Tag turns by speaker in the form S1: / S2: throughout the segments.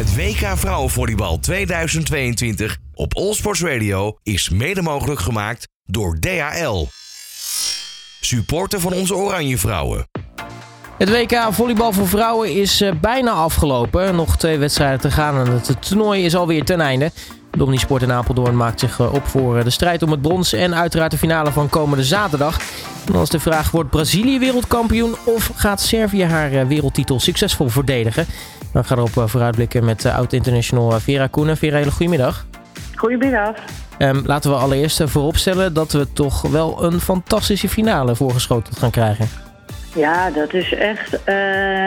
S1: Het WK Vrouwenvolleybal 2022 op Allsports Radio is mede mogelijk gemaakt door DHL. Supporter van onze Oranje Vrouwen.
S2: Het WK volleybal voor vrouwen is eh, bijna afgelopen. Nog twee wedstrijden te gaan en het toernooi is alweer ten einde. De Sport in Apeldoorn maakt zich eh, op voor eh, de strijd om het brons en uiteraard de finale van komende zaterdag. En dan is de vraag, wordt Brazilië wereldkampioen of gaat Servië haar wereldtitel succesvol verdedigen? Dan gaan we erop vooruitblikken met oud-international Vera Koenen. Vera, hele goedemiddag.
S3: Goedemiddag.
S2: Um, laten we allereerst vooropstellen dat we toch wel een fantastische finale voorgeschoten gaan krijgen.
S3: Ja, dat is echt uh,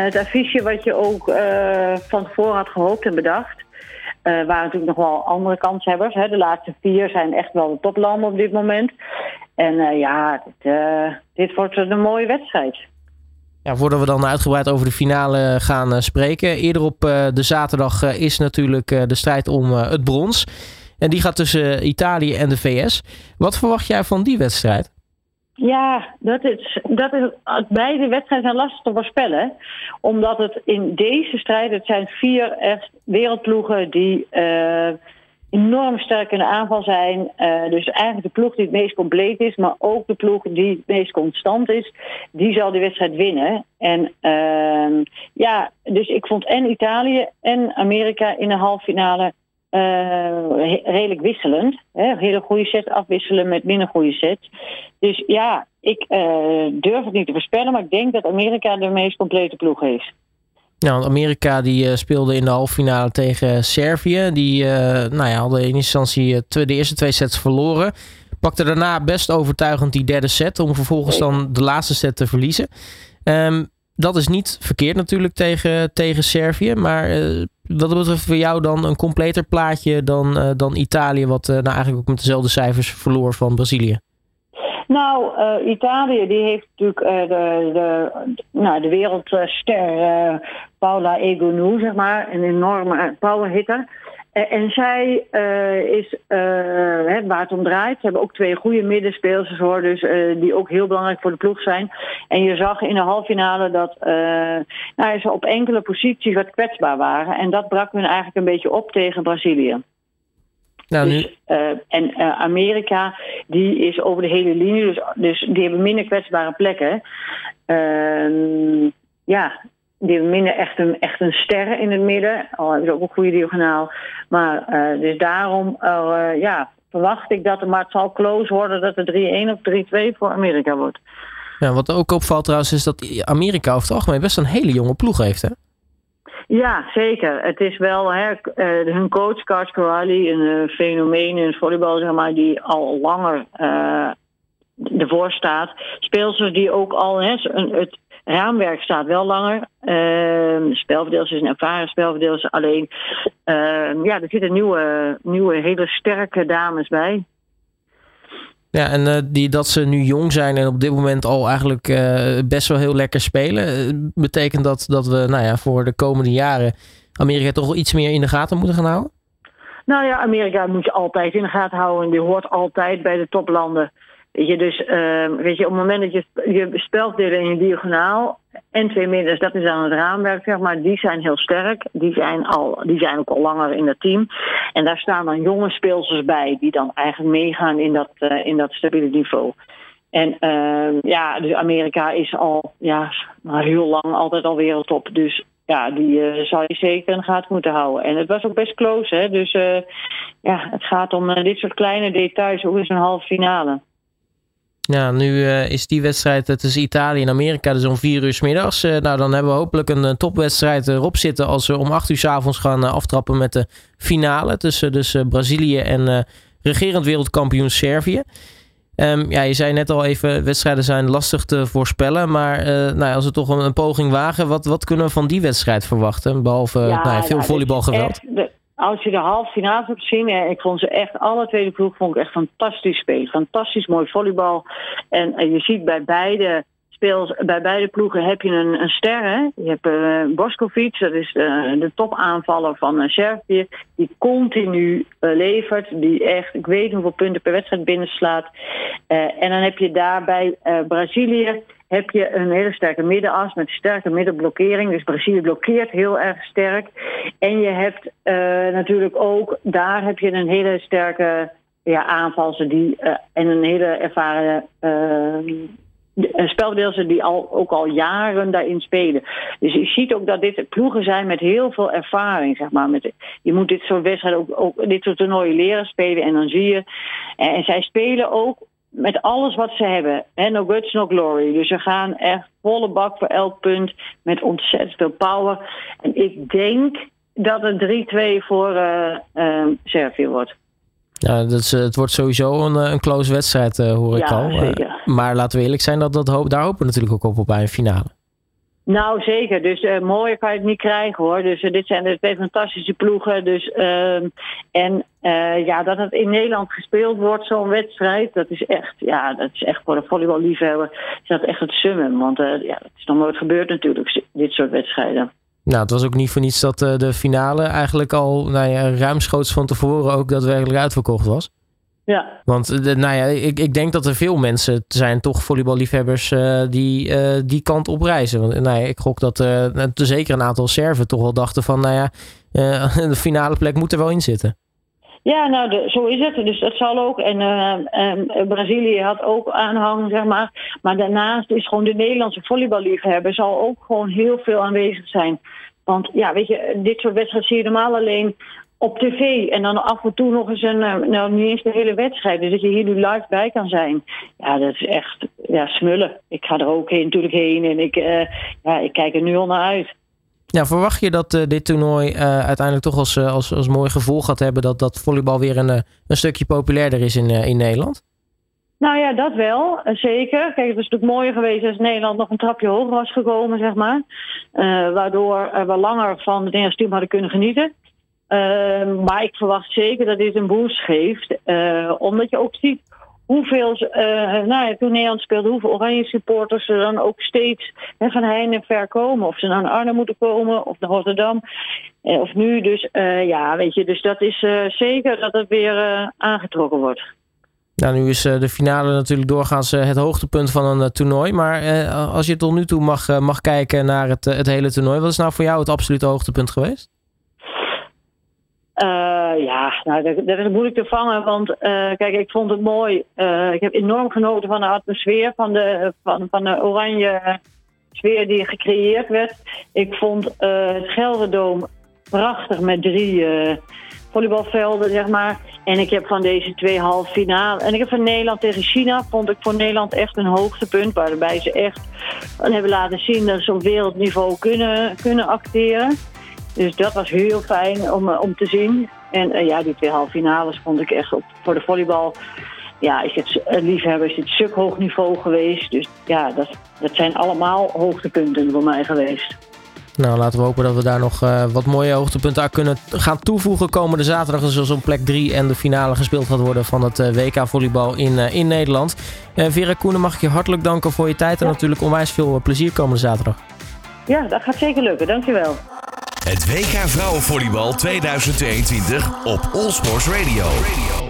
S3: het affiche wat je ook uh, van tevoren had gehoopt en bedacht. Uh, waren natuurlijk nog wel andere kanshebbers. Hè. De laatste vier zijn echt wel de toplanden op dit moment. En ja, dit, dit wordt een mooie wedstrijd.
S2: Ja, voordat we dan uitgebreid over de finale gaan spreken. Eerder op de zaterdag is natuurlijk de strijd om het brons. En die gaat tussen Italië en de VS. Wat verwacht jij van die wedstrijd?
S3: Ja, dat is, dat is, beide wedstrijden zijn lastig te voorspellen. Omdat het in deze strijd, het zijn vier echt wereldploegen die enorm sterk in de aanval zijn. Uh, dus eigenlijk de ploeg die het meest compleet is, maar ook de ploeg die het meest constant is, die zal die wedstrijd winnen. En uh, ja, dus ik vond en Italië en Amerika in de halve finale uh, redelijk wisselend. Hè? Hele goede set afwisselen met minder goede sets. Dus ja, ik uh, durf het niet te voorspellen, maar ik denk dat Amerika de meest complete ploeg heeft.
S2: Nou, Amerika die uh, speelde in de halve finale tegen Servië. Die nou ja, hadden in instantie de eerste twee sets verloren. Pakte daarna best overtuigend die derde set om vervolgens dan de laatste set te verliezen. Um, dat is niet verkeerd natuurlijk tegen, tegen Servië. Maar wat betreft voor jou dan een completer plaatje dan, dan Italië, wat nou eigenlijk ook met dezelfde cijfers verloor van Brazilië?
S3: Nou, Italië die heeft natuurlijk de, de, nou, de wereldster Paula Egonu, zeg maar, een enorme powerhitter. Eh, en zij is, uh, hè, waar het om draait, ze hebben ook twee goede middenspeelsters hoor, dus die ook heel belangrijk voor de ploeg zijn. En je zag in de halve finale dat nou, ze op enkele posities wat kwetsbaar waren. En dat brak hun eigenlijk een beetje op tegen Brazilië. Nou, nu... Dus, en Amerika, die is over de hele linie, dus, dus die hebben minder kwetsbare plekken. Ehm, ja, die hebben minder echt een, echt een ster in het midden. Al hebben ze ook een goede diagonaal. Maar uh, dus daarom ja, verwacht ik dat het, maar het zal close worden dat het 3-1 of 3-2 voor Amerika wordt.
S2: Ja, wat ook opvalt trouwens is dat Amerika over het algemeen best een hele jonge ploeg heeft, hè?
S3: Ja, zeker. Het is wel hè, uh, hun coach, Cars Corrali, een fenomeen in het volleybal, zeg maar, die al langer ervoor staat. Speelsters die ook al hè, het raamwerk staat wel langer. Uh, spelverdeels is een ervaren spelverdeels. Alleen, uh, ja, er zitten nieuwe, nieuwe hele sterke dames bij.
S2: Ja, en uh, die, dat ze nu jong zijn en op dit moment al eigenlijk uh, best wel heel lekker spelen. Eh, betekent dat dat we nou ja, voor de komende jaren Amerika toch iets meer in de gaten moeten gaan houden?
S3: Nou ja, Amerika moet je altijd in de gaten houden. En die hoort altijd bij de toplanden. Weet je, dus uh, weet je, op het moment dat je je spelverdeler in je diagonaal en twee middens, dat is aan het raamwerk, zeg maar, die zijn heel sterk. Die zijn, al, die zijn ook al langer in het team. En daar staan dan jonge speelsters bij, die dan eigenlijk meegaan in dat, uh, in dat stabiele niveau. En uh, ja, dus Amerika is al ja, heel lang altijd al wereldtop. Dus ja, die uh, zou je zeker in gaten moeten houden. En het was ook best close, hè. Dus uh, ja, het gaat om dit soort kleine details, ook in zo'n halve finale.
S2: Ja, nu uh, is die wedstrijd tussen Italië en Amerika dus om vier uur s middags. Uh, nou, dan hebben we hopelijk een, een topwedstrijd erop zitten als we om acht uur s avonds gaan uh, aftrappen met de finale tussen dus, Brazilië en regerend wereldkampioen Servië. Um, ja, je zei net al even, wedstrijden zijn lastig te voorspellen. Maar nou, als we toch een, een, poging wagen, wat, wat kunnen we van die wedstrijd verwachten? Behalve ja, nou, veel nou, volleybalgeweld
S3: als je de halve finale hebt gezien, ik vond ze echt, alle tweede ploeg vond ik echt fantastisch spelen. Fantastisch mooi volleybal. En, en je ziet bij beide speels, bij beide ploegen heb je een, een ster. Je hebt uh, Boskovic, dat is uh, de topaanvaller van Servië. Die continu levert. Die echt, ik weet hoeveel punten per wedstrijd binnenslaat. en dan heb je daarbij Brazilië heb je een hele sterke middenas met sterke middenblokkering. Dus Brazilië blokkeert heel erg sterk. En je hebt natuurlijk ook, daar heb je een hele sterke ja, aanvalster die, en een hele ervaren spelverdeelsters die al, ook al jaren daarin spelen. Dus je ziet ook dat dit ploegen zijn met heel veel ervaring, zeg maar. Met, je moet dit soort wedstrijden ook, ook dit soort toernooien leren spelen en dan zie je... En zij spelen ook met alles wat ze hebben. En no guts, no glory. Dus ze gaan echt volle bak voor elk punt met ontzettend veel power. En ik denk dat het 3-2 voor uh, uh, Servië wordt.
S2: Ja, dat is, het wordt sowieso een, een close wedstrijd, uh, hoor ik al.
S3: Zeker.
S2: maar laten we eerlijk zijn, dat, dat hoop, daar hopen we natuurlijk ook op, op bij een finale.
S3: Nou, zeker. Dus uh, mooier kan je het niet krijgen hoor. Dus uh, dit zijn de twee fantastische ploegen. Dus, uh, en ja, dat het in Nederland gespeeld wordt, zo'n wedstrijd, dat is echt, ja, dat is echt voor de volleyballiefhebber, is dat echt het summum. Want ja, dat is nog nooit gebeurd natuurlijk, dit soort wedstrijden.
S2: Nou, het was ook niet voor niets dat de finale eigenlijk al nou ja, ruimschoots van tevoren ook daadwerkelijk uitverkocht was.
S3: Ja.
S2: Want de, nou ja, ik, ik denk dat er veel mensen zijn, toch volleyballiefhebbers, uh, die uh, die kant op reizen. Want nou ja, ik gok dat uh, zeker een aantal Serven toch wel dachten van, nou ja, de finale plek moet er wel in zitten.
S3: Ja, nou, de, zo is het. Dus dat zal ook. En uh, Brazilië had ook aanhang, zeg maar. Maar daarnaast is gewoon de Nederlandse volleyballiefhebber zal ook gewoon heel veel aanwezig zijn. Want ja, weet je, dit soort wedstrijden zie je normaal alleen op tv. En dan af en toe nog eens een, nou niet eens de hele wedstrijd. Dus dat je hier nu live bij kan zijn. Ja, dat is echt ja, smullen. Ik ga er ook heen, natuurlijk heen. En ik, uh, ja, ik kijk er nu al naar uit.
S2: Ja, verwacht je dat uh, dit toernooi uh, uiteindelijk toch als, als, als mooi gevolg gaat hebben dat, dat volleybal weer een, een stukje populairder is in, in Nederland?
S3: Nou ja, dat wel, zeker. Kijk, het was natuurlijk mooier geweest als Nederland nog een trapje hoger was gekomen, zeg maar. waardoor we langer van het Nederlands team hadden kunnen genieten. Maar ik verwacht zeker dat dit een boost geeft. omdat je ook ziet hoeveel, uh, nou ja, toen Nederland speelde, hoeveel oranje supporters er dan ook steeds hè, van heine en ver komen. Of ze naar Arnhem moeten komen of naar Rotterdam. Eh, of nu. Dus ja, weet je, dus dat is zeker dat het weer aangetrokken wordt.
S2: Nou, nu is de finale natuurlijk doorgaans het hoogtepunt van een toernooi. Maar als je tot nu toe mag, mag kijken naar het, het hele toernooi, wat is nou voor jou het absolute hoogtepunt geweest?
S3: Uh, ja, nou, dat, dat, is moeilijk te vangen, want uh, kijk, ik vond het mooi. Uh, ik heb enorm genoten van de atmosfeer, van de, van, van de oranje sfeer die gecreëerd werd. Ik vond het Gelderdoom prachtig met drie volleybalvelden, zeg maar. En ik heb van deze twee halve finale. En ik heb van Nederland tegen China, vond ik voor Nederland echt een hoogtepunt. Waarbij ze echt hebben laten zien dat ze op wereldniveau kunnen, kunnen acteren. Dus dat was heel fijn om, om te zien. En uh, ja, die twee halve finales vond ik echt op, voor de volleybal. Ja, is het uh, liefhebber is het stuk hoog niveau geweest. Dus ja, dat, dat zijn allemaal hoogtepunten voor mij geweest.
S2: Nou, laten we hopen dat we daar nog uh, wat mooie hoogtepunten aan kunnen gaan toevoegen. Komende zaterdag is dus plek 3 en de finale gespeeld gaat worden van het uh, WK volleybal in, uh, in Nederland. Vera Koenen, mag ik je hartelijk danken voor je tijd en ja. natuurlijk onwijs veel plezier komende zaterdag.
S3: Ja, dat gaat zeker lukken. Dankjewel.
S1: Het WK Vrouwenvolleybal 2022 op All Sports Radio.